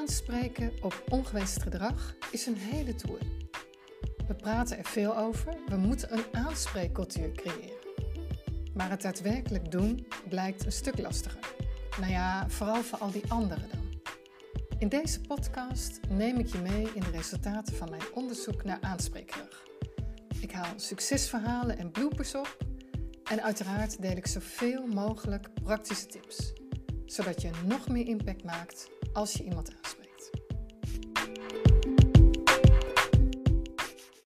Aanspreken op ongewenst gedrag is een hele tour. We praten er veel over, we moeten een aanspreekcultuur creëren. Maar het daadwerkelijk doen blijkt een stuk lastiger. Nou ja, vooral voor al die anderen dan. In deze podcast neem ik je mee in de resultaten van mijn onderzoek naar aanspreekgedrag. Ik haal succesverhalen en bloopers op en uiteraard deel ik zoveel mogelijk praktische tips, zodat je nog meer impact maakt als je iemand